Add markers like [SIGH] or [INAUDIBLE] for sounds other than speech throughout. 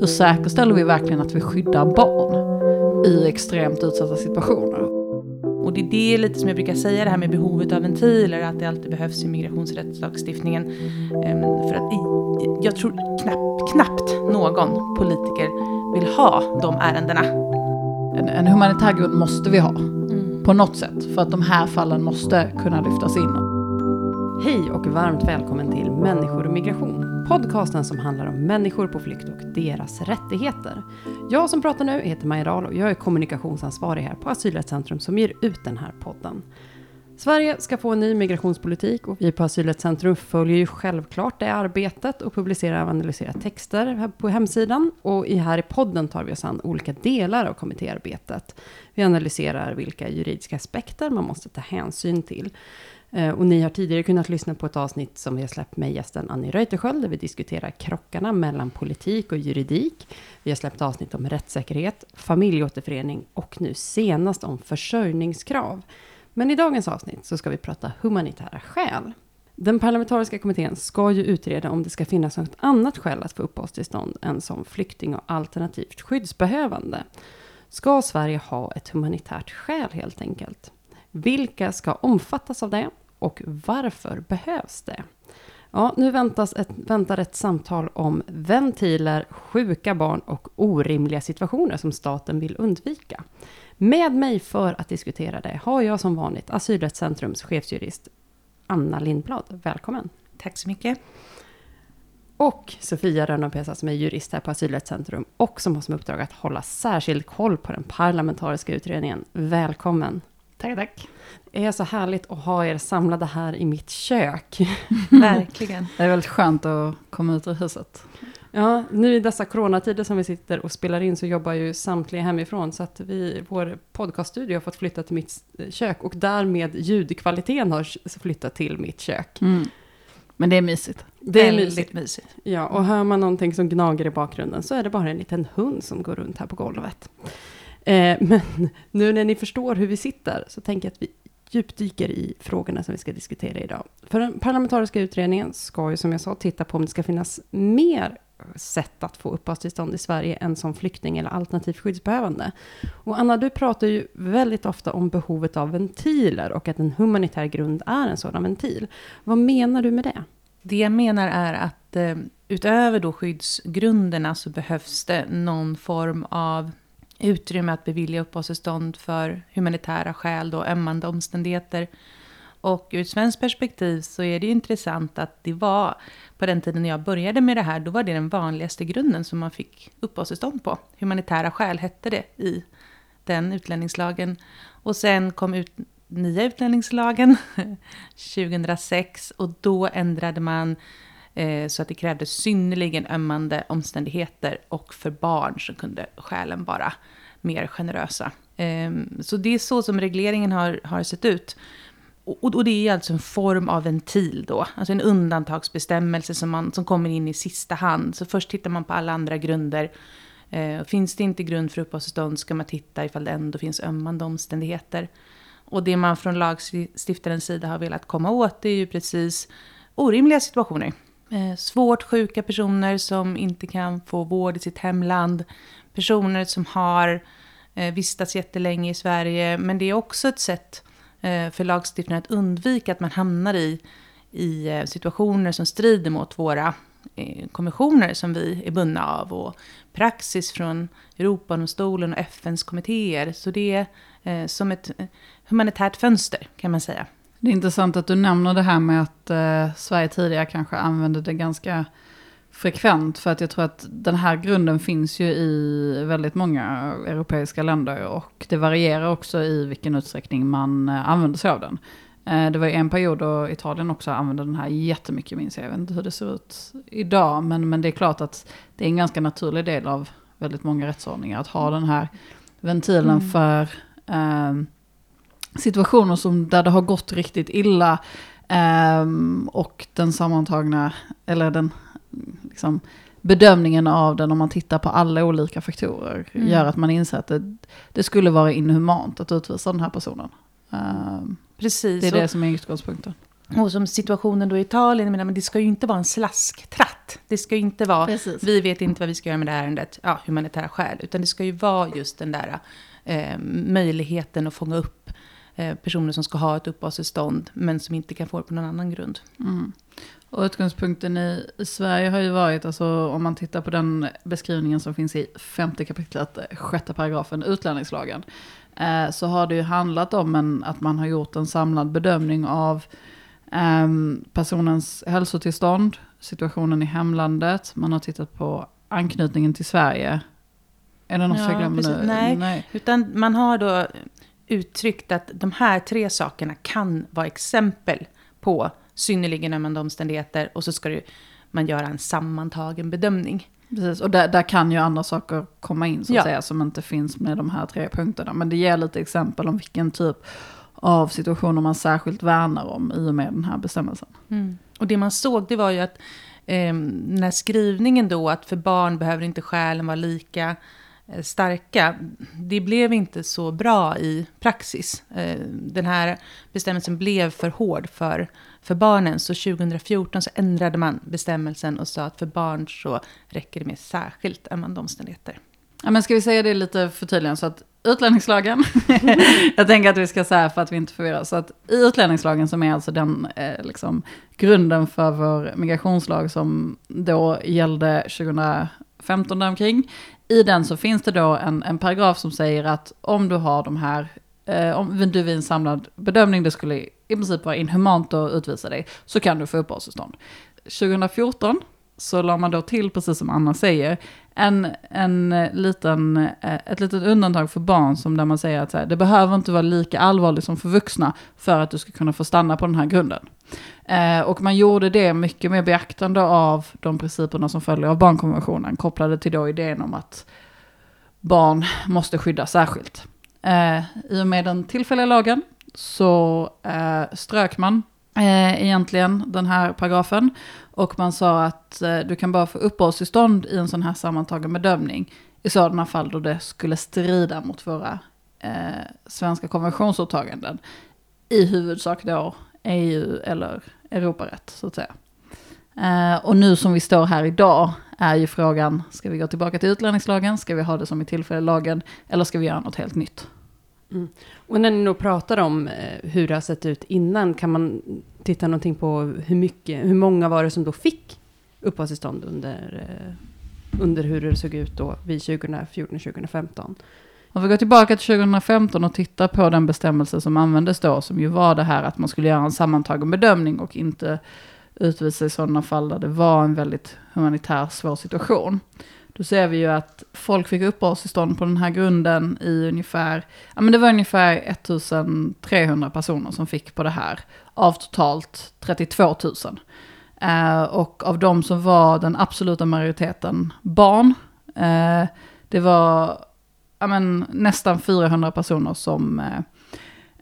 Hur säkerställer vi verkligen att vi skyddar barn i extremt utsatta situationer? Och det är det lite som jag brukar säga, det här med behovet av ventiler, att det alltid behövs i migrationsrättslagstiftningen. Ehm, för att jag tror knappt, knappt någon politiker vill ha de ärendena. En, en humanitär grund måste vi ha, mm. på något sätt, för att de här fallen måste kunna lyftas in. Hej och varmt välkommen till Människor och migration. Podcasten som handlar om människor på flykt och deras rättigheter. Jag som pratar nu heter Maja Dahl och jag är kommunikationsansvarig här på Asylrättscentrum som ger ut den här podden. Sverige ska få en ny migrationspolitik och vi på Asylrättscentrum följer ju självklart det arbetet och publicerar och analyserar texter här på hemsidan. Och i här i podden tar vi oss an olika delar av kommittéarbetet. Vi analyserar vilka juridiska aspekter man måste ta hänsyn till. Eh, och ni har tidigare kunnat lyssna på ett avsnitt som vi har släppt med gästen Annie Reuterskiöld, där vi diskuterar krockarna mellan politik och juridik. Vi har släppt avsnitt om rättssäkerhet, familjeåterförening och nu senast om försörjningskrav. Men i dagens avsnitt så ska vi prata humanitära skäl. Den parlamentariska kommittén ska ju utreda om det ska finnas något annat skäl att få uppehållstillstånd än som flykting och alternativt skyddsbehövande. Ska Sverige ha ett humanitärt skäl helt enkelt? Vilka ska omfattas av det och varför behövs det? Ja, nu väntas ett, väntar ett samtal om ventiler, sjuka barn och orimliga situationer som staten vill undvika. Med mig för att diskutera det har jag som vanligt Asylrättscentrums chefsjurist Anna Lindblad. Välkommen! Tack så mycket! Och Sofia Rönnapesa som är jurist här på Asylrättscentrum och som har som uppdrag att hålla särskild koll på den parlamentariska utredningen. Välkommen! Tack, tack. Det är så härligt att ha er samlade här i mitt kök. [LAUGHS] Verkligen. Det är väldigt skönt att komma ut ur huset. Ja, nu i dessa coronatider som vi sitter och spelar in så jobbar ju samtliga hemifrån. Så att vi, vår podcaststudio har fått flytta till mitt kök och därmed ljudkvaliteten har flyttat till mitt kök. Mm. Men det är mysigt. Det är väldigt mysigt. mysigt. Ja, och hör man någonting som gnager i bakgrunden så är det bara en liten hund som går runt här på golvet. Eh, [LAUGHS] men nu när ni förstår hur vi sitter så tänker jag att vi djupdyker i frågorna som vi ska diskutera idag. För den parlamentariska utredningen ska ju som jag sa titta på om det ska finnas mer sätt att få uppehållstillstånd i Sverige än som flykting eller alternativt skyddsbehövande. Och Anna, du pratar ju väldigt ofta om behovet av ventiler och att en humanitär grund är en sådan ventil. Vad menar du med det? Det jag menar är att eh, utöver då skyddsgrunderna så behövs det någon form av utrymme att bevilja uppehållstillstånd för humanitära skäl, och ömmande omständigheter. Och ur ett svenskt perspektiv så är det intressant att det var, på den tiden när jag började med det här, då var det den vanligaste grunden som man fick uppehållstillstånd på. Humanitära skäl hette det i den utlänningslagen. Och sen kom ut nya utlänningslagen [LAUGHS] 2006 och då ändrade man Eh, så att det krävdes synnerligen ömmande omständigheter och för barn så kunde skälen vara mer generösa. Ehm, så det är så som regleringen har, har sett ut. Och, och, det är alltså en form av ventil då, alltså en undantagsbestämmelse som, man, som kommer in i sista hand. Så först tittar man på alla andra grunder. Eh, finns det inte grund för uppehållstillstånd ska man titta ifall det ändå finns ömmande omständigheter. Och det man från lagstiftarens sida har velat komma åt det är ju precis orimliga situationer. Eh, svårt sjuka personer som inte kan få vård i sitt hemland. Personer som har eh, vistats jättelänge i Sverige. Men det är också ett sätt eh, för lagstiftaren att undvika att man hamnar i, i situationer som strider mot våra konventioner som vi är bundna av. Och praxis från Europadomstolen och FNs kommittéer. Så det är som ett humanitärt fönster kan man säga. Det är intressant att du nämner det här med att eh, Sverige tidigare kanske använde det ganska frekvent. För att jag tror att den här grunden finns ju i väldigt många europeiska länder. Och det varierar också i vilken utsträckning man eh, använder sig av den. Eh, det var ju en period då Italien också använde den här jättemycket minns jag. Jag vet inte hur det ser ut idag. Men, men det är klart att det är en ganska naturlig del av väldigt många rättsordningar. Att ha den här ventilen mm. för eh, situationer som, där det har gått riktigt illa. Um, och den sammantagna, eller den liksom, bedömningen av den om man tittar på alla olika faktorer mm. gör att man inser att det, det, skulle vara inhumant att utvisa den här personen. Um, Precis. Det är det som är utgångspunkten. Och som situationen då i Italien, menar, men det ska ju inte vara en slasktratt. Det ska ju inte vara, Precis. vi vet inte vad vi ska göra med det här ärendet, ja, humanitära skäl. Utan det ska ju vara just den där eh, möjligheten att fånga upp personer som ska ha ett uppehållstillstånd, men som inte kan få det på någon annan grund. Mm. Och utgångspunkten i, i Sverige har ju varit, alltså om man tittar på den beskrivningen som finns i femte kapitlet, eh, sjätte paragrafen, utlänningslagen, eh, så har det ju handlat om en, att man har gjort en samlad bedömning av eh, personens hälsotillstånd, situationen i hemlandet, man har tittat på anknytningen till Sverige. Är det något Ja, jag glömmer nu? Nej. Nej. Utan man har då uttryckt att de här tre sakerna kan vara exempel på synnerligen ömmande omständigheter och så ska det, man göra en sammantagen bedömning. Precis, och där, där kan ju andra saker komma in så att Ja. säga som inte finns med de här tre punkterna. Men det ger lite exempel om vilken typ av situationer man särskilt värnar om i och med den här bestämmelsen. Och det man såg det var ju att eh, när skrivningen då att för barn behöver inte skälen vara lika Eh, starka, det blev inte så bra i praxis. Eh, den här bestämmelsen blev för hård för, för barnen, så 2014 så ändrade man bestämmelsen och sa att för barn så räcker det med särskilt ömmande omständigheter. Ja, men ska vi säga det lite förtydligande så att utlänningslagen, [LAUGHS] jag tänker att vi ska säga för att vi inte förvirrar, så att i utlänningslagen som är alltså den eh, liksom, grunden för vår migrationslag som då gällde 2015 däromkring, i den så finns det då en, en paragraf som säger att om du har de här, eh, om du vid en samlad bedömning, det skulle i princip vara inhumant att utvisa dig, så kan du få uppehållstillstånd. 2014 så la man då till, precis som Anna säger, en, en eh, liten, eh, ett litet undantag för barn som där man säger att så här, det behöver inte vara lika allvarligt som för vuxna för att du ska kunna få stanna på den här grunden. Eh, och man gjorde det mycket med beaktande av de principerna som följer av barnkonventionen kopplade till då idén om att barn måste skyddas särskilt. Eh, I och med den tillfälliga lagen så eh, strök man eh, egentligen den här paragrafen och man sa att eh, du kan bara få uppehållstillstånd i en sån här sammantagen bedömning i sådana fall då det skulle strida mot våra eh, svenska konventionsåtaganden. I huvudsak då EU eller Europarätt så att säga. Eh, och nu som vi står här idag är ju frågan, ska vi gå tillbaka till utlänningslagen, ska vi ha det som i tillfälliga lagen eller ska vi göra något helt nytt? Mm. Och när ni då pratar om eh, hur det har sett ut innan, kan man titta någonting på hur mycket, hur många var det som då fick uppehållstillstånd under, eh, under hur det såg ut då vid 2014-2015? Om vi går tillbaka till 2015 och tittar på den bestämmelse som användes då, som ju var det här att man skulle göra en sammantagen bedömning och inte utvisa i sådana fall där det var en väldigt humanitär svår situation. Då ser vi ju att folk fick uppehållstillstånd på den här grunden i ungefär, ja men det var ungefär 1300 personer som fick på det här, av totalt 32 000. Eh, och av de som var den absoluta majoriteten barn, eh, det var ja, men, nästan 400 personer som eh, eh,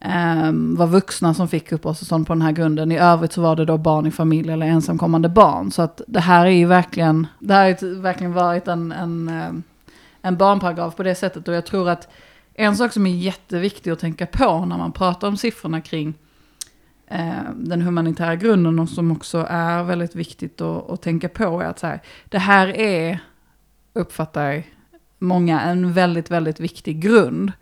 Ehm, var vuxna som fick uppehållstillstånd på den här grunden. I övrigt så var det då barn i familj eller ensamkommande barn. Så att det här är ju verkligen, det här har ju verkligen varit en, en, ehm, en barnparagraf på det sättet. Och jag tror att en sak som är jätteviktig att tänka på när man pratar om siffrorna kring ehm, den humanitära grunden och som också är väldigt viktigt att, att tänka på är att så här, det här är, uppfattar många, en väldigt, väldigt viktig grund.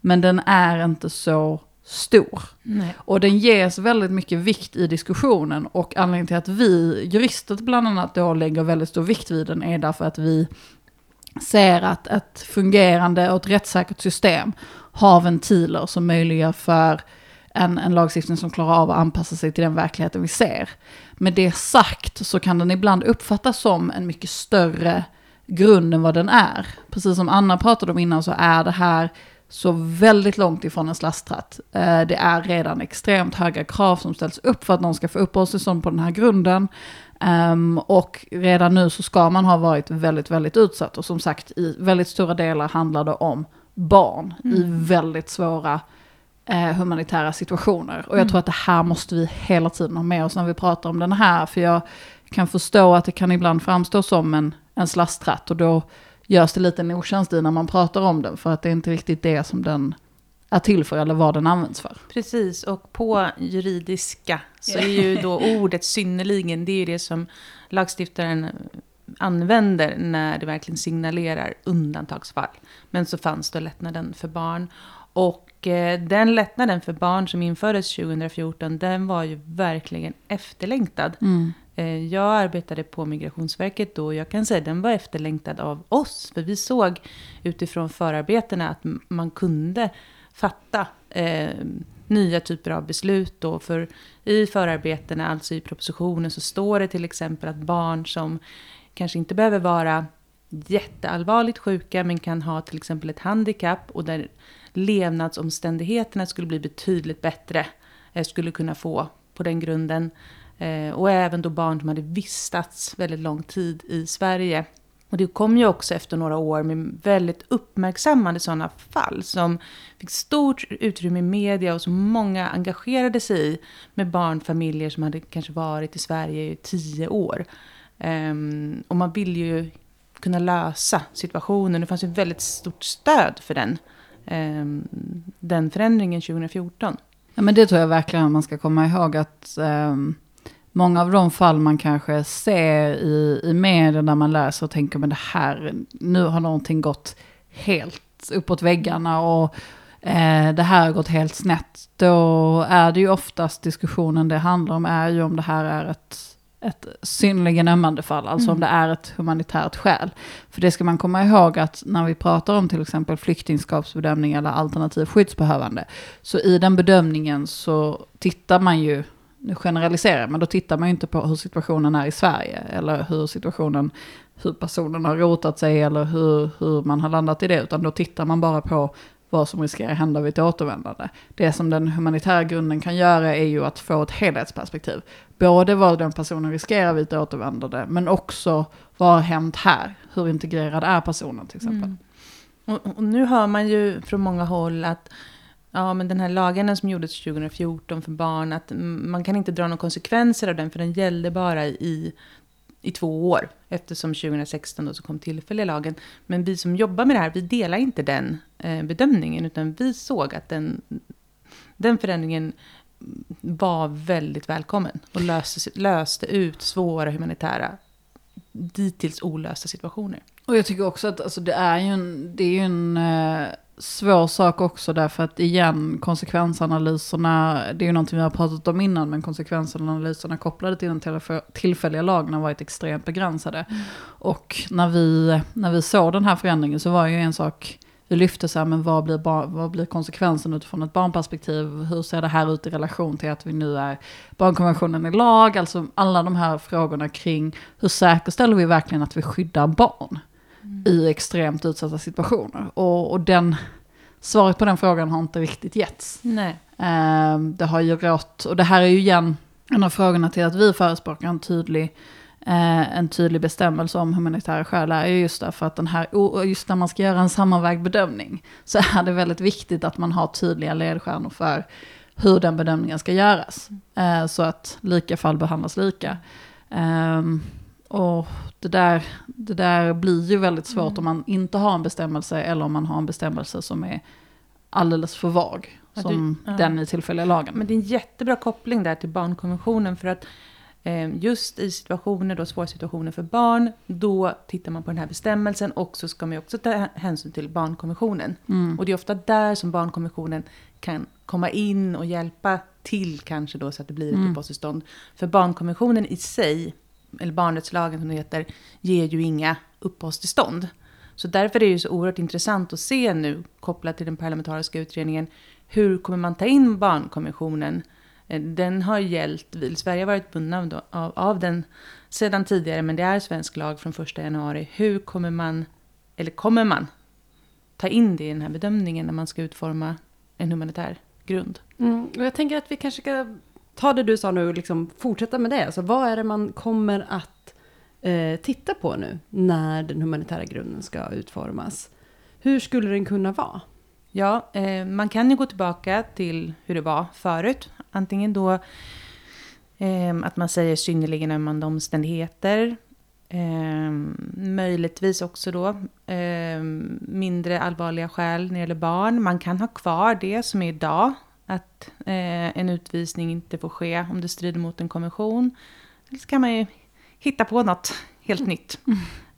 Men den är inte så stor. Nej. Och den ges väldigt mycket vikt i diskussionen och anledningen till att vi jurister bland annat då lägger väldigt stor vikt vid den är därför att vi ser att ett fungerande och ett rättssäkert system har ventiler som möjliggör för en, en lagstiftning som klarar av att anpassa sig till den verkligheten vi ser. Med det sagt så kan den ibland uppfattas som en mycket större grund än vad den är. Precis som Anna pratade om innan så är det här så väldigt långt ifrån en slasktratt. Eh, Det är redan extremt höga krav som ställs upp för att någon ska få uppehållstillstånd på den här grunden. Ehm, och redan nu så ska man ha varit väldigt, väldigt utsatt. Och som sagt, i väldigt stora delar handlar det om barn i väldigt svåra eh, humanitära situationer. Och jag tror att det här måste vi hela tiden ha med oss när vi pratar om den här. För jag kan förstå att det kan ibland framstå som en, en slasktratt. Och då görs det lite en otjänst i när man pratar om den. För att det är inte riktigt det som den är till för eller vad den används för. Precis, och på juridiska så är ju då ordet synnerligen, det är det som lagstiftaren använder när det verkligen signalerar undantagsfall. Men så fanns då lättnaden för barn. Och eh, den lättnaden för barn som infördes 2014, den var ju verkligen efterlängtad. Mm. Eh, jag arbetade på Migrationsverket då och jag kan säga att den var efterlängtad av oss. För vi såg utifrån förarbetena att man kunde fatta eh, nya typer av beslut. Då. För i förarbetena, alltså i propositionen, så står det till exempel att barn som kanske inte behöver vara jätteallvarligt sjuka men kan ha till exempel ett handikapp och där levnadsomständigheterna skulle bli betydligt bättre eh, skulle kunna få på den grunden. Eh, och även då barn som hade vistats väldigt lång tid i Sverige. Och det kom ju också efter några år med väldigt uppmärksammade sådana fall som fick stort utrymme i media och som många engagerade sig i med barnfamiljer som hade kanske varit i Sverige i tio år. Um, och man vill ju kunna lösa situationen. Det fanns ju väldigt stort stöd för den, um, den förändringen 2014. Ja, men det tror jag verkligen man ska komma ihåg att um, många av de fall man kanske ser i, i media där man läser och tänker men det här, nu har någonting gått helt uppåt väggarna och eh, det här har gått helt snett. Då är det ju oftast diskussionen det handlar om är ju om det här är ett ett synnerligen ömmande fall, alltså mm. om det är ett humanitärt skäl. För det ska man komma ihåg att när vi pratar om till exempel flyktingskapsbedömning eller alternativ skyddsbehövande, så i den bedömningen så tittar man ju, nu generaliserar men då tittar man ju inte på hur situationen är i Sverige, eller hur situationen, hur personen har rotat sig eller hur, hur man har landat i det, utan då tittar man bara på vad som riskerar hända vid ett återvändande. Det som den humanitära grunden kan göra är ju att få ett helhetsperspektiv. Både vad den personen riskerar vid ett återvändande, men också vad har hänt här? Hur integrerad är personen till exempel? Mm. Och, och, nu hör man ju från många håll att ja, men den här lagen som gjordes 2014 för barn, att man kan inte dra några konsekvenser av den, för den gällde bara i i två år, eftersom 2016 då så kom tillfälliga lagen. Men vi som jobbar med det här, vi delar inte den eh, bedömningen, utan vi såg att den, den förändringen var väldigt välkommen och löste, löste ut svåra humanitära, dittills olösta situationer. Och jag tycker också att alltså, det är ju en, det är ju en eh, svår sak också därför att igen konsekvensanalyserna, det är ju någonting vi har pratat om innan, men konsekvensanalyserna kopplade till den tillfälliga lagen har varit extremt begränsade. Mm. Och när vi, när vi såg den här förändringen så var ju en sak, vi lyfte så här, men vad blir, bar, vad blir konsekvensen utifrån ett barnperspektiv? Hur ser det här ut i relation till att vi nu är barnkonventionen i lag? Alltså alla de här frågorna kring hur säkerställer vi verkligen att vi skyddar barn? I extremt utsatta situationer. Och, och den, svaret på den frågan har inte riktigt getts. Nej. Eh, det har ju rått, och det här är ju igen en av frågorna till att vi förespråkar en tydlig, eh, en tydlig bestämmelse om humanitära skäl är ju just därför att den här, just när man ska göra en sammanvägd bedömning, så är det väldigt viktigt att man har tydliga ledstjärnor för hur den bedömningen ska göras. Eh, så att lika fall behandlas lika. Um, och det där, det där blir ju väldigt svårt mm. om man inte har en bestämmelse eller om man har en bestämmelse som är alldeles för vag. Ja, som du, ja. den i tillfälliga lagen. Men det är en jättebra koppling där till barnkonventionen. För att eh, just i situationer, då, svåra situationer för barn, då tittar man på den här bestämmelsen och så ska man också ta hänsyn till barnkonventionen. Mm. Och det är ofta där som barnkonventionen kan komma in och hjälpa till kanske då så att det blir ett mm. uppehållstillstånd. För barnkonventionen i sig eller barnrättslagen som det heter, ger ju inga uppehållstillstånd. Så därför är det ju så oerhört intressant att se nu, kopplat till den parlamentariska utredningen, hur kommer man ta in barnkonventionen? Eh, den har gällt, Sverige har varit bundna av, av den sedan tidigare, men det är svensk lag från 1 januari. Hur kommer man, eller kommer man, ta in det i den här bedömningen när man ska utforma en humanitär grund? Mm, och jag tänker att vi kanske ska ta det du sa nu och liksom fortsätta med det. Alltså, vad är det man kommer att eh, titta på nu när den humanitära grunden ska utformas? Hur skulle den kunna vara? Ja, eh, man kan ju gå tillbaka till hur det var förut. Antingen då eh, att man säger synnerligen ömmande omständigheter. Eh, möjligtvis också då eh, mindre allvarliga skäl när det gäller barn. Man kan ha kvar det som är idag, att eh, en utvisning inte får ske om det strider mot en konvention. Eller så kan man ju hitta på något helt nytt.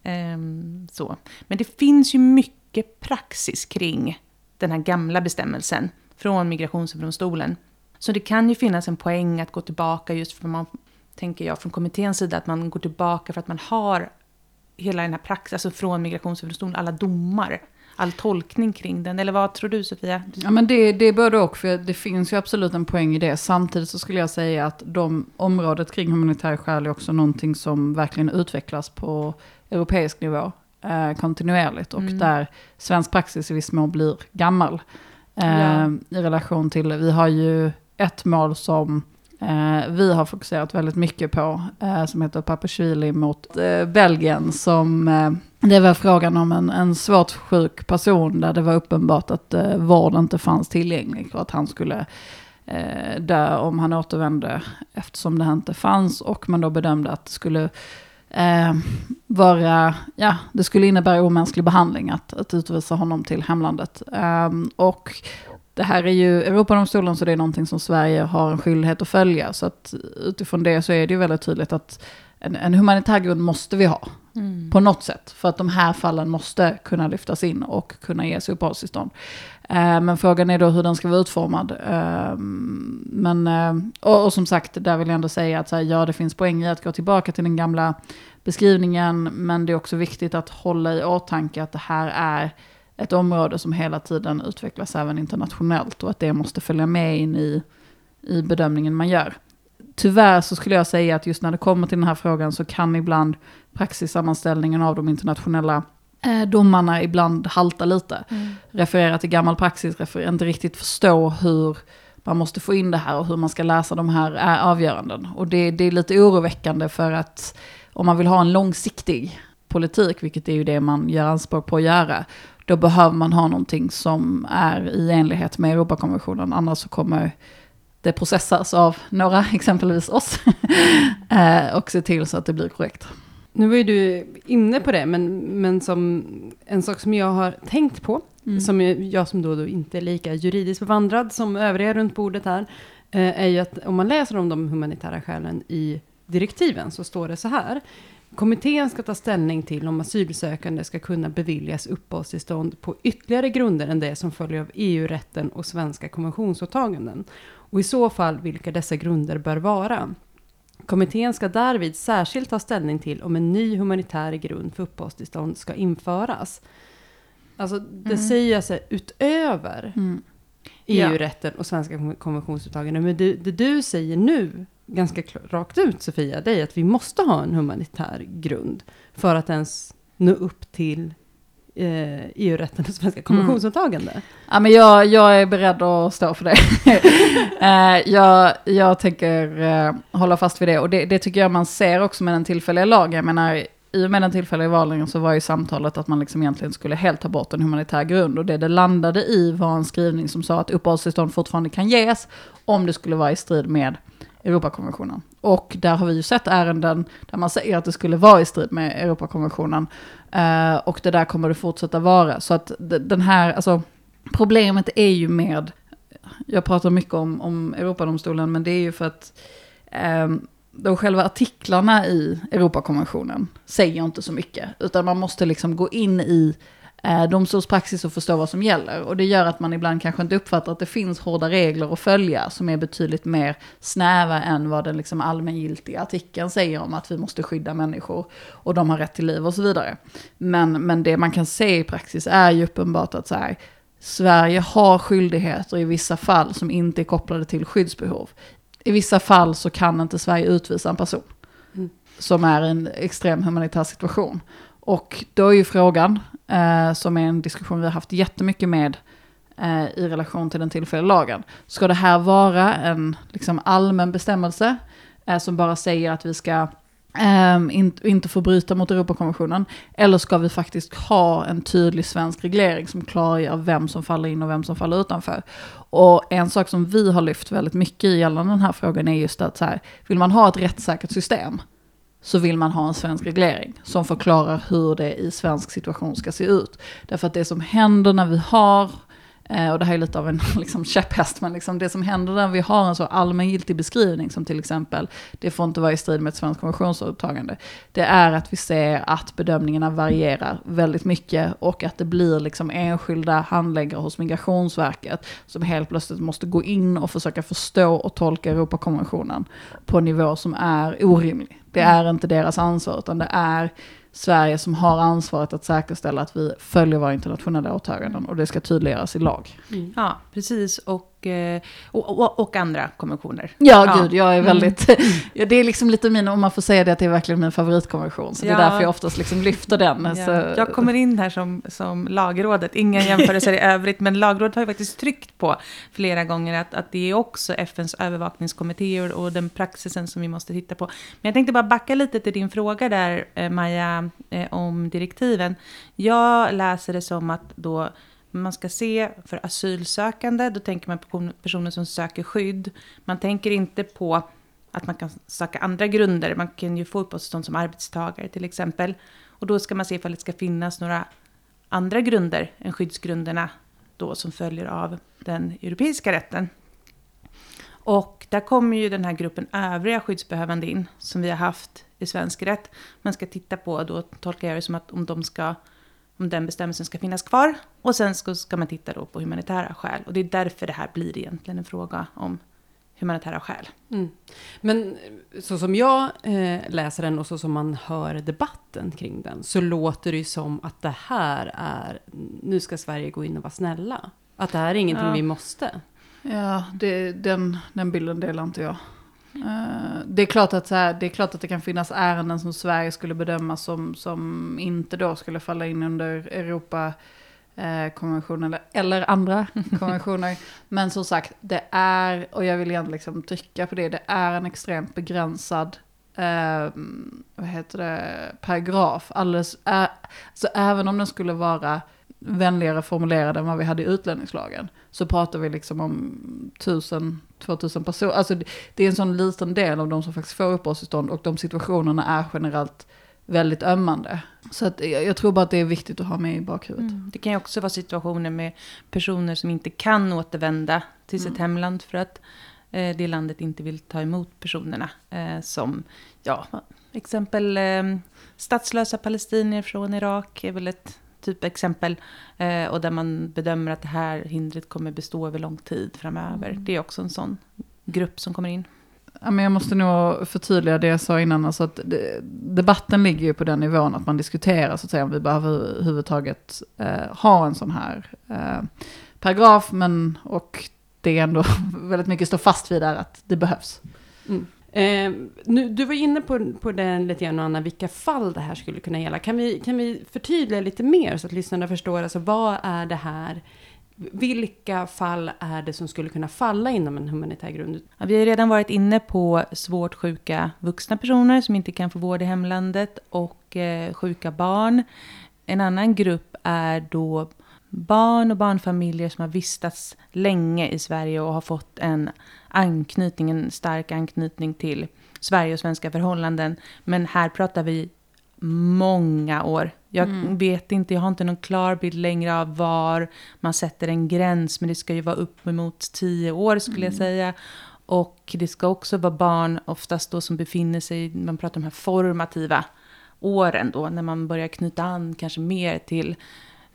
Mm. så. Men det finns ju mycket praxis kring den här gamla bestämmelsen från Migrationsöverdomstolen. Så det kan ju finnas en poäng att gå tillbaka just för man, tänker jag, från kommitténs sida, att man går tillbaka för att man har hela den här praxis, alltså från Migrationsöverdomstolen, alla domar, all tolkning kring den. Eller vad tror du Sofia? Ja men det, det är både och, för det finns ju absolut en poäng i det. Samtidigt så skulle jag säga att de området kring humanitär skäl är också någonting som verkligen utvecklas på europeisk nivå eh, kontinuerligt. Och mm. där svensk praxis i viss mån blir gammal. Eh, ja. I relation till, vi har ju ett mål som eh, vi har fokuserat väldigt mycket på, eh, som heter Papashvili mot eh, Belgien, som eh, det var frågan om en, en svårt sjuk person där det var uppenbart att eh, vård inte fanns tillgänglig och att han skulle eh, dö om han återvände eftersom det inte fanns och man då bedömde att det skulle eh, vara, ja, det skulle innebära omänsklig behandling att, att utvisa honom till hemlandet. Eh, och det här är ju Europadomstolen så det är någonting som Sverige har en skyldighet att följa. Så att utifrån det så är det ju väldigt tydligt att en, en humanitär grund måste vi ha. Mm. På något sätt. För att de här fallen måste kunna lyftas in och kunna ges uppehållstillstånd. Eh, men frågan är då hur den ska vara utformad. Eh, men, eh, och, och, som sagt, där vill jag ändå säga att så här, ja, det finns poäng i att gå tillbaka till den gamla beskrivningen. Men det är också viktigt att hålla i åtanke att det här är ett område som hela tiden utvecklas även internationellt. Och att det måste följa med in i, i bedömningen man gör. Tyvärr så skulle jag säga att just när det kommer till den här frågan så kan ibland praxissammanställningen av de internationella eh, domarna ibland halta lite. Mm. Referera till gammal praxis, referera, inte riktigt förstå hur man måste få in det här och hur man ska läsa de här eh, avgöranden. Och det, det är lite oroväckande för att om man vill ha en långsiktig politik, vilket är ju det man gör anspråk på att göra, då behöver man ha någonting som är i enlighet med Europakonventionen, annars så kommer det processas av några, [LAUGHS] exempelvis oss, [LAUGHS] eh, och se till så att det blir korrekt. Nu var ju du inne på det, men, men som en sak som jag har tänkt på, mm. som jag, som då, då inte är lika juridiskt bevandrad som övriga runt bordet här, eh, är ju att om man läser om de humanitära skälen i direktiven så står det så här. Kommittén ska ta ställning till om asylsökande ska kunna beviljas uppehållstillstånd på ytterligare grunder än det som följer av EU-rätten och svenska konventionsåtaganden. Och i så fall vilka dessa grunder bör vara. Kommittén ska därvid särskilt ta ställning till om en ny humanitär grund för uppehållstillstånd ska införas. Alltså det mm. säger alltså utöver mm. EU-rätten och svenska konventionsåtaganden. Men det, det, du säger nu, ganska rakt ut Sofia, det är att vi måste ha en humanitär grund för att ens nå upp till eh, EU-rätten och svenska konventionsåtagande. Mm. Ja, men jag, jag är beredd att stå för det. [LAUGHS] eh, jag, jag tänker eh, hålla fast vid det. Och det, det, tycker jag man ser också med den tillfälliga lagen. Jag menar, i och med den tillfälliga valningen så var ju samtalet att man liksom egentligen skulle helt ta bort en humanitär grund. Och det det landade i var en skrivning som sa att uppehållstillstånd fortfarande kan ges om det skulle vara i strid med Europakonventionen. Och där har vi ju sett ärenden där man säger att det skulle vara i strid med Europakonventionen. Eh, och det där kommer det fortsätta vara. Så att den här, alltså problemet är ju med, jag pratar mycket om, om Europadomstolen, men det är ju för att eh, de själva artiklarna i Europakonventionen säger inte så mycket. Utan man måste liksom gå in i domstolspraxis och förstå vad som gäller. Och det gör att man ibland kanske inte uppfattar att det finns hårda regler att följa som är betydligt mer snäva än vad den liksom allmängiltiga artikeln säger om att vi måste skydda människor och de har rätt till liv och så vidare. Men, men det man kan se i praxis är ju uppenbart att så här, Sverige har skyldigheter i vissa fall som inte är kopplade till skyddsbehov. I vissa fall så kan inte Sverige utvisa en person mm. som är i en extrem humanitär situation. Och då är ju frågan, eh, som är en diskussion vi har haft jättemycket med eh, i relation till den tillfälliga lagen. Ska det här vara en liksom, allmän bestämmelse eh, som bara säger att vi ska ehm, in, inte få bryta mot Europakonventionen. Eller ska vi faktiskt ha en tydlig svensk reglering som klargör vem som faller in och vem som faller utanför. Och en sak som vi har lyft väldigt mycket i gällande den här frågan är just att så här, vill man ha ett rättssäkert system så vill man ha en svensk reglering som förklarar hur det i svensk situation ska se ut. Därför att det som händer när vi har Eh, och det här är lite av en [LAUGHS] liksom, käpphäst, men liksom det som händer när vi har en så allmängiltig beskrivning som till exempel, det får inte vara i strid med ett svenskt konventionsåtagande, det är att vi ser att bedömningarna varierar väldigt mycket och att det blir liksom enskilda handläggare hos Migrationsverket som helt plötsligt måste gå in och försöka förstå och tolka Europakonventionen på en nivå som är orimlig. Det är inte deras ansvar, utan det är Sverige som har ansvaret att säkerställa att vi följer våra internationella åtaganden och det ska tydliggöras i lag. Mm. Ja, precis. Och, och, och, och, andra konventioner. Ja, ja. gud, jag är mm. väldigt... Mm. [LAUGHS] ja, det är liksom lite min, om man får säga det, att det är verkligen min favoritkonvention. Så ja. det är därför jag oftast liksom lyfter den. Ja. Så. Jag kommer in här som, som lagrådet, inga jämförelser i [LAUGHS] övrigt, men lagrådet har ju faktiskt tryckt på flera gånger att, att det är också FNs övervakningskommittéer och den praxisen som vi måste titta på. Men jag tänkte bara backa lite till din fråga där, eh, Maja, eh, om direktiven. Jag läser det som att då man ska se för asylsökande, då tänker man på personer som söker skydd. Man tänker inte på att man kan söka andra grunder. Man kan ju få uppehållstillstånd som arbetstagare till exempel. Och då ska man se ifall det ska finnas några andra grunder än skyddsgrunderna då som följer av den europeiska rätten. Och där kommer ju den här gruppen övriga skyddsbehövande in som vi har haft i svensk rätt. Man ska titta på, då tolkar jag det som att om de ska om den bestämmelsen ska finnas kvar. Och sen ska, ska man titta då på humanitära skäl. Och det är därför det här blir egentligen en fråga om humanitära skäl. Mm. Men så som jag eh, läser den och så som man hör debatten kring den så låter det ju som att det här är, nu ska Sverige gå in och vara snälla. Att det här är ingenting ja. vi måste. Ja, det, den, den bilden delar inte jag. Uh, det, är klart att, så här, det är klart att det kan finnas ärenden som Sverige skulle bedöma som, som inte då skulle falla in under Europa eh, konventionen eller, eller andra [LAUGHS] konventioner. Men som sagt, det är, och jag vill gärna liksom trycka på det, det är en extremt begränsad eh, vad heter det, paragraf. Alldeles, äh, så även om den skulle vara vänligare formulerad än vad vi hade i utlänningslagen, så pratar vi liksom om tusen 2000 personer. Alltså det är en sån liten del av de som faktiskt får uppehållstillstånd och de situationerna är generellt väldigt ömmande. Så att jag tror bara att det är viktigt att ha med i bakhuvudet. Mm. Det kan ju också vara situationer med personer som inte kan återvända till sitt mm. hemland för att eh, det landet inte vill ta emot personerna. Eh, som, ja, exempel eh, statslösa palestinier från Irak är väl ett typexempel. Eh, och där man bedömer att det här hindret kommer bestå över lång tid framöver. Mm. Det är också en sån grupp som kommer in. Ja, men jag måste nog förtydliga det jag sa innan. Alltså att debatten ligger ju på den nivån att man diskuterar så att säga, om vi behöver överhuvudtaget eh, ha en sån här eh, paragraf. Men, och det är ändå [LAUGHS] väldigt mycket står fast vid där att det behövs. Mm. Eh, nu, du var inne på, på den lite grann, Anna, vilka fall det här skulle kunna gälla. Kan vi, kan vi förtydliga lite mer så att lyssnarna förstår, alltså vad är det här? Vilka fall är det som skulle kunna falla inom en humanitär grund? Ja, vi har redan varit inne på svårt sjuka vuxna personer som inte kan få vård i hemlandet och eh, sjuka barn. En annan grupp är då barn och barnfamiljer som har vistats länge i Sverige och har fått en anknytning, en stark anknytning till Sverige och svenska förhållanden. Men här pratar vi många år. Jag mm. vet inte, jag har inte någon klar bild längre av var man sätter en gräns, men det ska ju vara uppemot tio år skulle mm. jag säga. Och det ska också vara barn, oftast då som befinner sig, man pratar om de här formativa åren då, när man börjar knyta an kanske mer till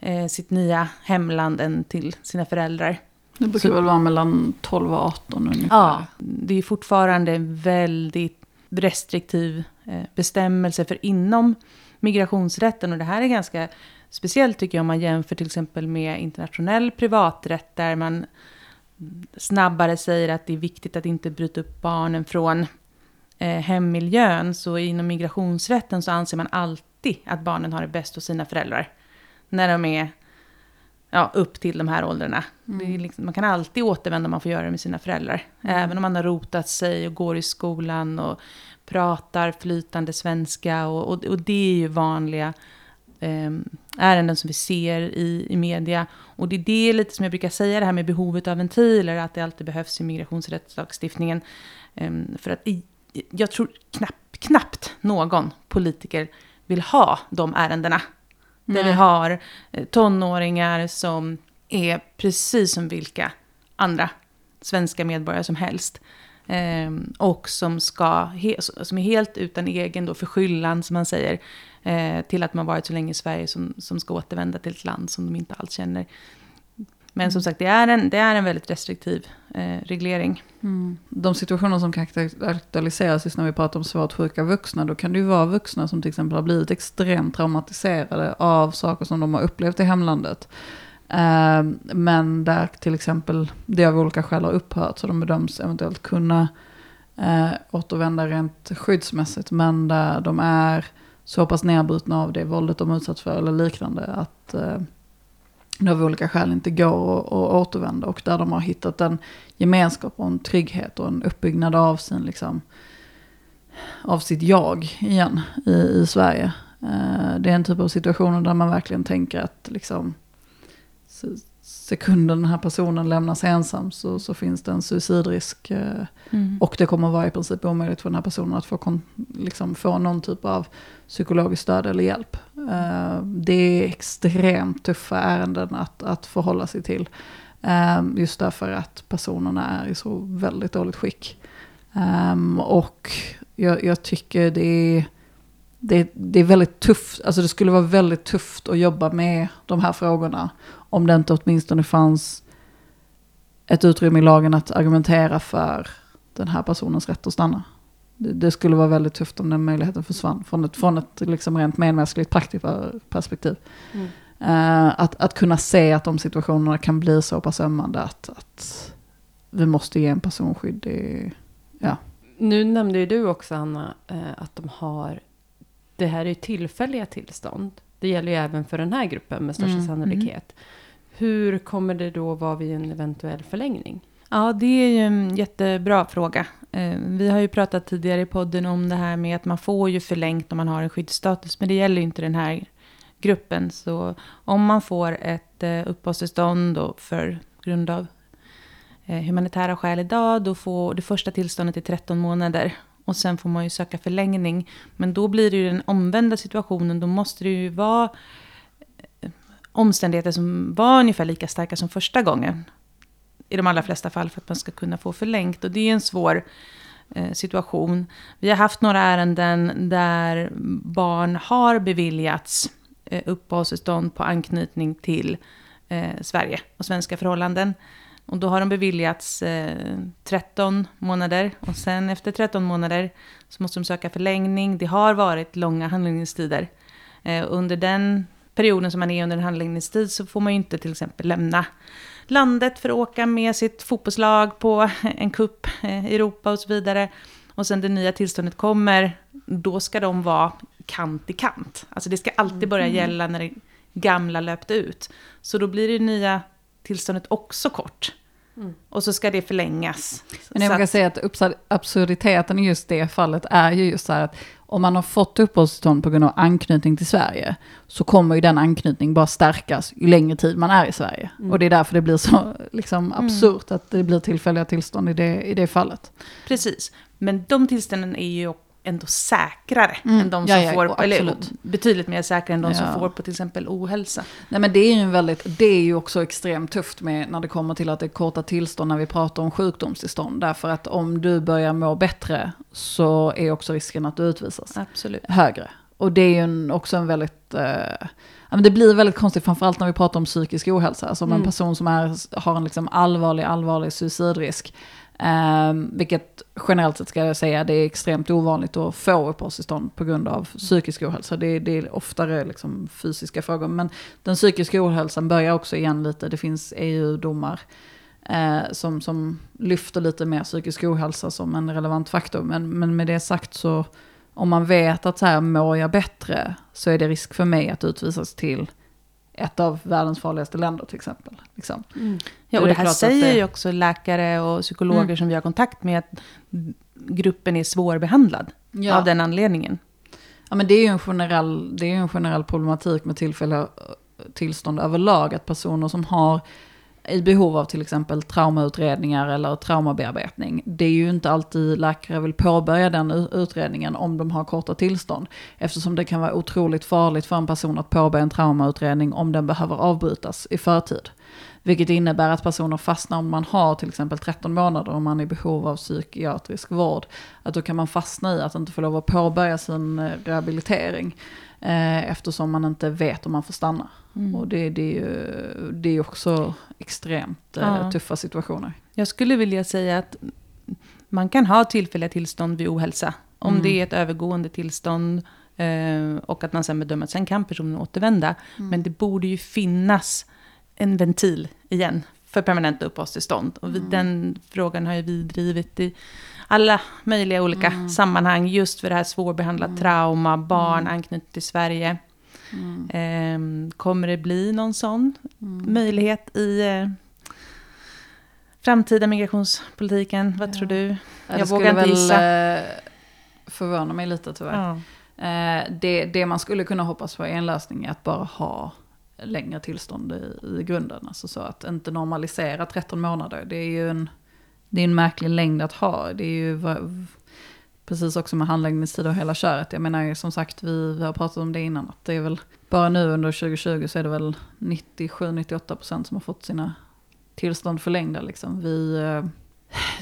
eh, sitt nya hemland än till sina föräldrar. Det brukar Så, väl vara mellan 12 och 18 ungefär. Ja, det är fortfarande en väldigt restriktiv eh, bestämmelse för inom migrationsrätten. Och det här är ganska speciellt tycker jag om man jämför till exempel med internationell privaträtt där man snabbare säger att det är viktigt att inte bryta upp barnen från eh, hemmiljön. Så inom migrationsrätten så anser man alltid att barnen har det bäst hos sina föräldrar när de är ja, upp till de här åldrarna. Mm. Liksom, man kan alltid återvända om man får göra det med sina föräldrar. Mm. Även om man har rotat sig och går i skolan och pratar flytande svenska. Och, och, och det är ju vanliga eh, ärenden som vi ser i, i media. Och det är det lite som jag brukar säga, det här med behovet av ventiler, att det alltid behövs i migrationsrättslagstiftningen. Eh, för att i, jag tror knappt knappt någon politiker vill ha de ärendena. Där vi Nej. har eh, tonåringar som är precis som vilka andra svenska medborgare som helst. Ehm, och som, ska, he, som är helt utan egen då förskyllan, som man säger, eh, till att man varit så länge i Sverige som, som ska återvända till ett land som de inte alls känner. Men som sagt, det är en, det är en väldigt restriktiv eh, reglering. Mm. De situationer som kan aktu- aktualiseras just när vi pratar om svårt sjuka vuxna, då kan det ju vara vuxna som till exempel har blivit extremt traumatiserade av saker som de har upplevt i hemlandet. Eh, men där till exempel det av olika skäl har upphört, så de bedöms eventuellt kunna eh, återvända rent skyddsmässigt, men där de är så pass nedbrutna av det våldet de utsatts för eller liknande att eh, det av olika skäl inte går att, att återvända och där de har hittat en gemenskap och en trygghet och en uppbyggnad av sin liksom av sitt jag igen i, i Sverige. Eh, det är en typ av situationer där man verkligen tänker att liksom sekunden den här personen lämnas ensam så, så finns det en suicidrisk. Eh, och det kommer vara i princip omöjligt för den här personen att få, kon, liksom, få någon typ av psykologiskt stöd eller hjälp. Eh, det är extremt tuffa ärenden att, att förhålla sig till. Eh, just därför att personerna är i så väldigt dåligt skick. Och jag, jag tycker det är, det, det är väldigt tufft, alltså det skulle vara väldigt tufft att jobba med de här frågorna om det inte åtminstone fanns ett utrymme i lagen att argumentera för den här personens rätt att stanna. Det, det skulle vara väldigt tufft om den möjligheten försvann från ett, från ett liksom rent medmänskligt praktiskt perspektiv. Mm. Eh, att, att kunna se att de situationerna kan bli så pass ömmande att, att vi måste ge en person skydd. Det, ja. Nu nämnde ju du också, Anna, eh, att de har... Det här är ju tillfälliga tillstånd. Det gäller ju även för den här gruppen med största Mm, sannolikhet. Hur kommer det då vara vid en eventuell förlängning? Ja, det är ju en jättebra fråga. Eh, Vi har ju pratat tidigare i podden om det här med att man får ju förlängt om man har en skyddsstatus, men det gäller ju inte den här gruppen. Så om man får ett eh, uppehållstillstånd för grund av eh, humanitära skäl idag, då får det första tillståndet i 13 månader. Och sen får man ju söka förlängning. Men då blir det ju den omvända situationen. Då måste det ju vara eh, omständigheter som var ungefär lika starka som första gången i de allra flesta fall för att man ska kunna få förlängt. Och det är en svår eh, situation. Vi har haft några ärenden där barn har beviljats eh, uppehållstillstånd på anknytning till Sverige och svenska förhållanden. Och då har de beviljats eh, 13 månader och sen efter 13 månader så måste de söka förlängning. Det har varit långa handläggningstider. Eh, under den perioden som man är under en handläggningstid så får man ju inte till exempel lämna landet för att åka med sitt fotbollslag på [LAUGHS] en kupp eh, i Europa och så vidare. Och sen det nya tillståndet kommer, då ska de vara kant i kant. Alltså det ska alltid börja gälla när det gamla löpte ut. Så då blir det nya tillståndet också kort. Mm. Och så ska det förlängas. Men jag att- säga att absur- absurditeten i just det fallet är ju just så här att om man har fått uppehållstillstånd på grund av anknytning till Sverige så kommer ju den anknytning bara stärkas ju längre tid man är i Sverige. Mm. Och det är därför det blir så [LAUGHS] liksom, absurt att det blir tillfälliga tillstånd i det, i det fallet. Precis. Men de tillstånden är ju ändå säkrare Mm. än de Ja, som ja, får, eller betydligt mer säkra än de som Ja. får på till exempel ohälsa. Nej men det är ju en väldigt, det är ju också extremt tufft med när det kommer till att det är korta tillstånd när vi pratar om sjukdomstillstånd. Därför att om du börjar må bättre så är också risken att du utvisas. Absolut. högre. Och det är ju en, också en väldigt... Eh, ja, men det blir väldigt konstigt, framförallt när vi pratar om psykisk ohälsa. Alltså om en Mm. person som är, har en liksom allvarlig, allvarlig suicidrisk. Eh, vilket generellt sett ska jag säga, det är extremt ovanligt att få uppehållstillstånd på grund av psykisk ohälsa. Det, det är oftare liksom fysiska frågor. Men den psykiska ohälsan börjar också igen lite. Det finns EU-domar eh, som, som lyfter lite mer psykisk ohälsa som en relevant faktor. Men, men med det sagt så om man vet att så här mår jag bättre så är det risk för mig att utvisas till ett av världens farligaste länder till exempel. Liksom. Ja, Då och det det här säger det- ju också läkare och psykologer Mm. som vi har kontakt med att gruppen är svårbehandlad Ja. av den anledningen. ja, men det är ju en generell, det är en generell problematik med tillfälliga tillstånd överlag. Att personer som har i behov av till exempel traumautredningar eller traumabearbetning. Det är ju inte alltid läkare vill påbörja den utredningen om de har korta tillstånd. Eftersom det kan vara otroligt farligt för en person att påbörja en traumautredning om den behöver avbrytas i förtid. Vilket innebär att personer fastnar om man har till exempel 13 månader och man är i behov av psykiatrisk vård. Att då kan man fastna i att inte få lov att påbörja sin eh, rehabilitering. Eh, eftersom man inte vet om man får stanna. Mm. Och det, det, är ju, det är också extremt eh, ja. tuffa situationer. Jag skulle vilja säga att man kan ha tillfälliga tillstånd vid ohälsa. Om mm. det är ett övergående tillstånd eh, och att man sen bedömer att sen kan personen återvända. Mm. Men det borde ju finnas en ventil igen för permanenta uppehållstillstånd. Och mm. den frågan har ju vi drivit i alla möjliga olika mm. sammanhang. Just för det här svårbehandlat mm. trauma, barn mm. anknutet till Sverige. Eh, kommer det bli någon sån mm. möjlighet i eh, framtida migrationspolitiken? Vad ja. tror du? Ja, jag vågar inte gissa. väl eh, förvåna mig lite tyvärr. Ja. Eh, det, det man skulle kunna hoppas på är en lösning är att bara ha längre tillstånd i, i grunden. Alltså så att inte normalisera 13 månader. Det är ju en, det är en märklig längd att ha. Det är ju precis också med handläggningstider och hela köret. Jag menar som sagt, vi, vi har pratat om det innan. Att det är väl bara nu under 2020 så är det väl 97-98% som har fått sina tillstånd förlängda. Liksom. Vi, eh,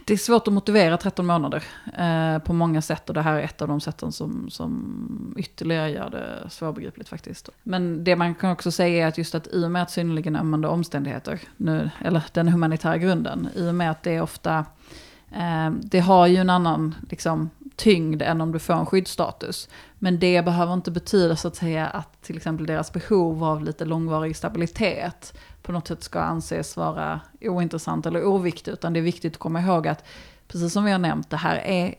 det är svårt att motivera 13 månader eh, på många sätt och det här är ett av de sätten som, som ytterligare gör det svårbegripligt faktiskt. Men det man kan också säga är att just att i och med att synnerligen ömmande omständigheter, nu, eller den humanitära grunden, i och med att det är ofta, eh, det har ju en annan liksom, tyngd än om du får en skyddsstatus. Men det behöver inte betyda så att säga att till exempel deras behov av lite långvarig stabilitet på något sätt ska anses vara ointressant eller oviktigt. Utan det är viktigt att komma ihåg att precis som vi har nämnt, det här är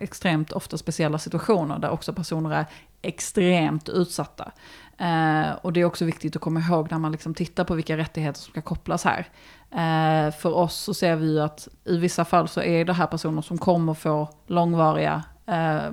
extremt ofta speciella situationer där också personer är extremt utsatta. Eh, och det är också viktigt att komma ihåg när man liksom tittar på vilka rättigheter som ska kopplas här. Eh, för oss så ser vi ju att i vissa fall så är det här personer som kommer få långvariga eh,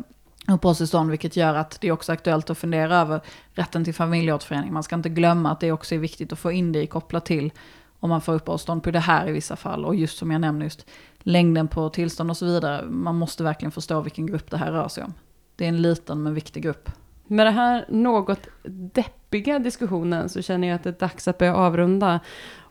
uppehållstillstånd, vilket gör att det är också aktuellt att fundera över rätten till familjeåterförening. Man ska inte glömma att det också är viktigt att få in det kopplat till om man får uppehållstillstånd på det här i vissa fall. Och just som jag nämnde, just längden på tillstånd och så vidare. Man måste verkligen förstå vilken grupp det här rör sig om. Det är en liten men viktig grupp. Med den här något deppiga diskussionen så känner jag att det är dags att börja avrunda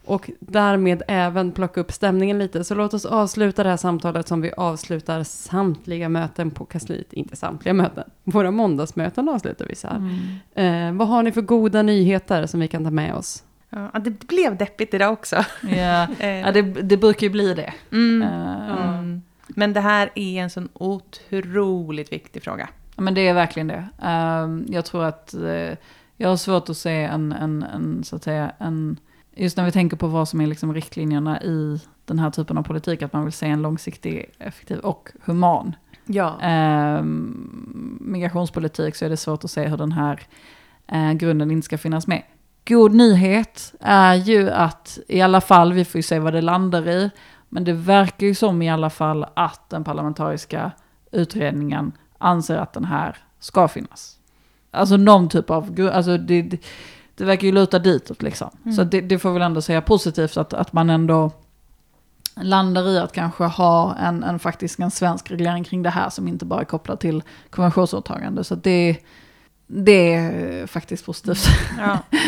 och därmed även plocka upp stämningen lite. Så låt oss avsluta det här samtalet som vi avslutar samtliga möten på kansliet. Inte samtliga möten, våra måndagsmöten avslutar vi så här. Mm. Eh, vad har ni för goda nyheter som vi kan ta med oss? Ja, det blev deppigt idag också. Ja, [LAUGHS] ja det, det brukar ju bli det. Mm. Uh, mm. Men det här är en sån otroligt viktig fråga. Ja, men det är verkligen det. Uh, jag tror att uh, jag har svårt att se en, en, en, så att säga, en just när vi tänker på vad som är liksom riktlinjerna i den här typen av politik, att man vill se en långsiktig, effektiv och human ja. eh, migrationspolitik, så är det svårt att se hur den här eh, grunden inte ska finnas med. God nyhet är ju att i alla fall, vi får ju se vad det landar i, men det verkar ju som i alla fall att den parlamentariska utredningen anser att den här ska finnas. Alltså någon typ av, alltså det, det verkar ju luta ditåt liksom. Mm. Så det, det, får väl ändå säga positivt att, att man ändå landar i att kanske ha en, en faktisk en svensk reglering kring det här som inte bara är kopplad till konventionsåtagande. Så det, det är faktiskt positivt. Ja. [LAUGHS]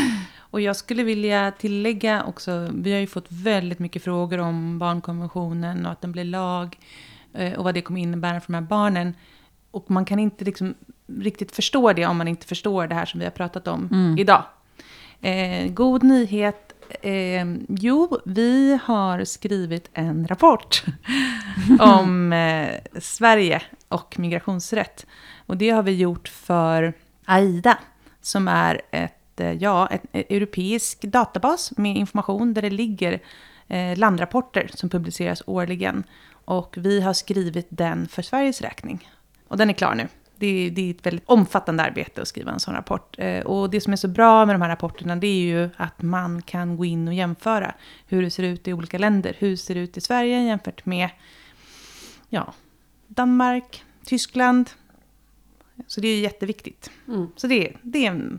Och jag skulle vilja tillägga också, vi har ju fått väldigt mycket frågor om barnkonventionen och att den blir lag eh, och vad det kommer innebära för de här barnen. Och man kan inte liksom riktigt förstå det om man inte förstår det här som vi har pratat om mm. idag. Eh, god nyhet. Eh, jo, vi har skrivit en rapport [LAUGHS] om eh, Sverige och migrationsrätt. Och det har vi gjort för AIDA, som är ett, eh, ja, ett, ett europeisk databas med information där det ligger eh, landrapporter som publiceras årligen. Och vi har skrivit den för Sveriges räkning. Och den är klar nu det, det, är ett väldigt omfattande arbete att skriva en sån rapport. Eh, och det som är så bra med de här rapporterna det är ju att man kan gå in och jämföra hur det ser ut i olika länder. Hur ser det ut i Sverige jämfört med ja, Danmark, Tyskland. Så det är jätteviktigt. Mm. Så det, det är en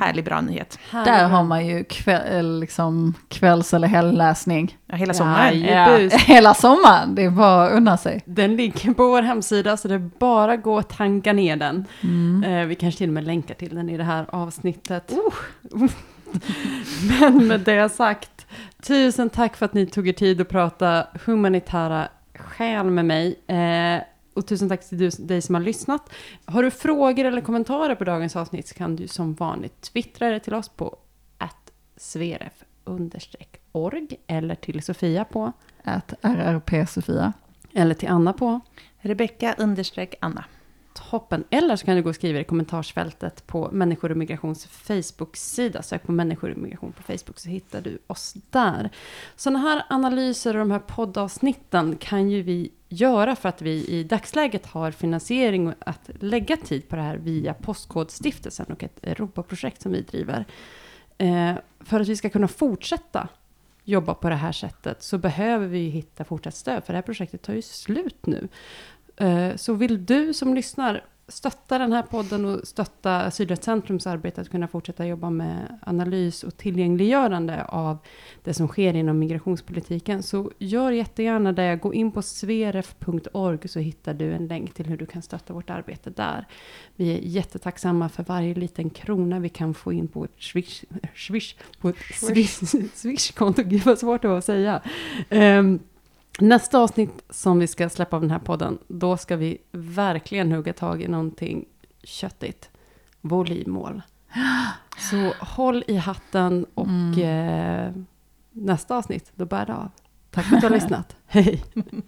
Härlig bra nyhet. Där har man ju kväll, liksom, kvälls eller helgläsning. Ja, hela sommaren. Ja, [LAUGHS] hela sommaren, det är bara att unna sig. Den ligger på vår hemsida så det är bara att gå och tanka ner den. Mm. Eh, vi kanske till och med länkar till den i det här avsnittet. [LAUGHS] Men med det sagt, tusen tack för att ni tog er tid att prata humanitära skäl med mig. Eh, och tusen tack till dig som har lyssnat. Har du frågor eller kommentarer på dagens avsnitt så kan du som vanligt twittra det till oss på sveref-org eller till Sofia på Att RRP Sofia. eller till Anna på Rebecka understreck Anna toppen. Eller så kan du gå och skriva i kommentarsfältet på Människor och Migrations Facebook-sida. Sök på Människor och Migration på Facebook så hittar du oss där. Sådana här analyser och de här poddavsnitten kan ju vi göra för att vi i dagsläget har finansiering och att lägga tid på det här via Postkodstiftelsen och ett Europaprojekt som vi driver. Eh, för att vi ska kunna fortsätta jobba på det här sättet så behöver vi hitta fortsatt stöd för det här projektet tar ju slut nu. Eh, Så vill du som lyssnar stötta den här podden och stötta Asylrättscentrums arbete att kunna fortsätta jobba med analys och tillgängliggörande av det som sker inom migrationspolitiken så gör jättegärna det. Gå in på sveref.org så hittar du en länk till hur du kan stötta vårt arbete där. Vi är jättetacksamma för varje liten krona vi kan få in på ett swish, swish, på ett swish, [LAUGHS] swishkonto. Gud vad svårt det var att säga. Ehm, Nästa avsnitt som vi ska släppa av den här podden, då ska vi verkligen hugga tag i någonting köttigt. Volymmål. [GASPS] Så håll i hatten och eh, nästa avsnitt, då bär det av. Tack för att du har [LAUGHS] lyssnat. Hej! [LAUGHS]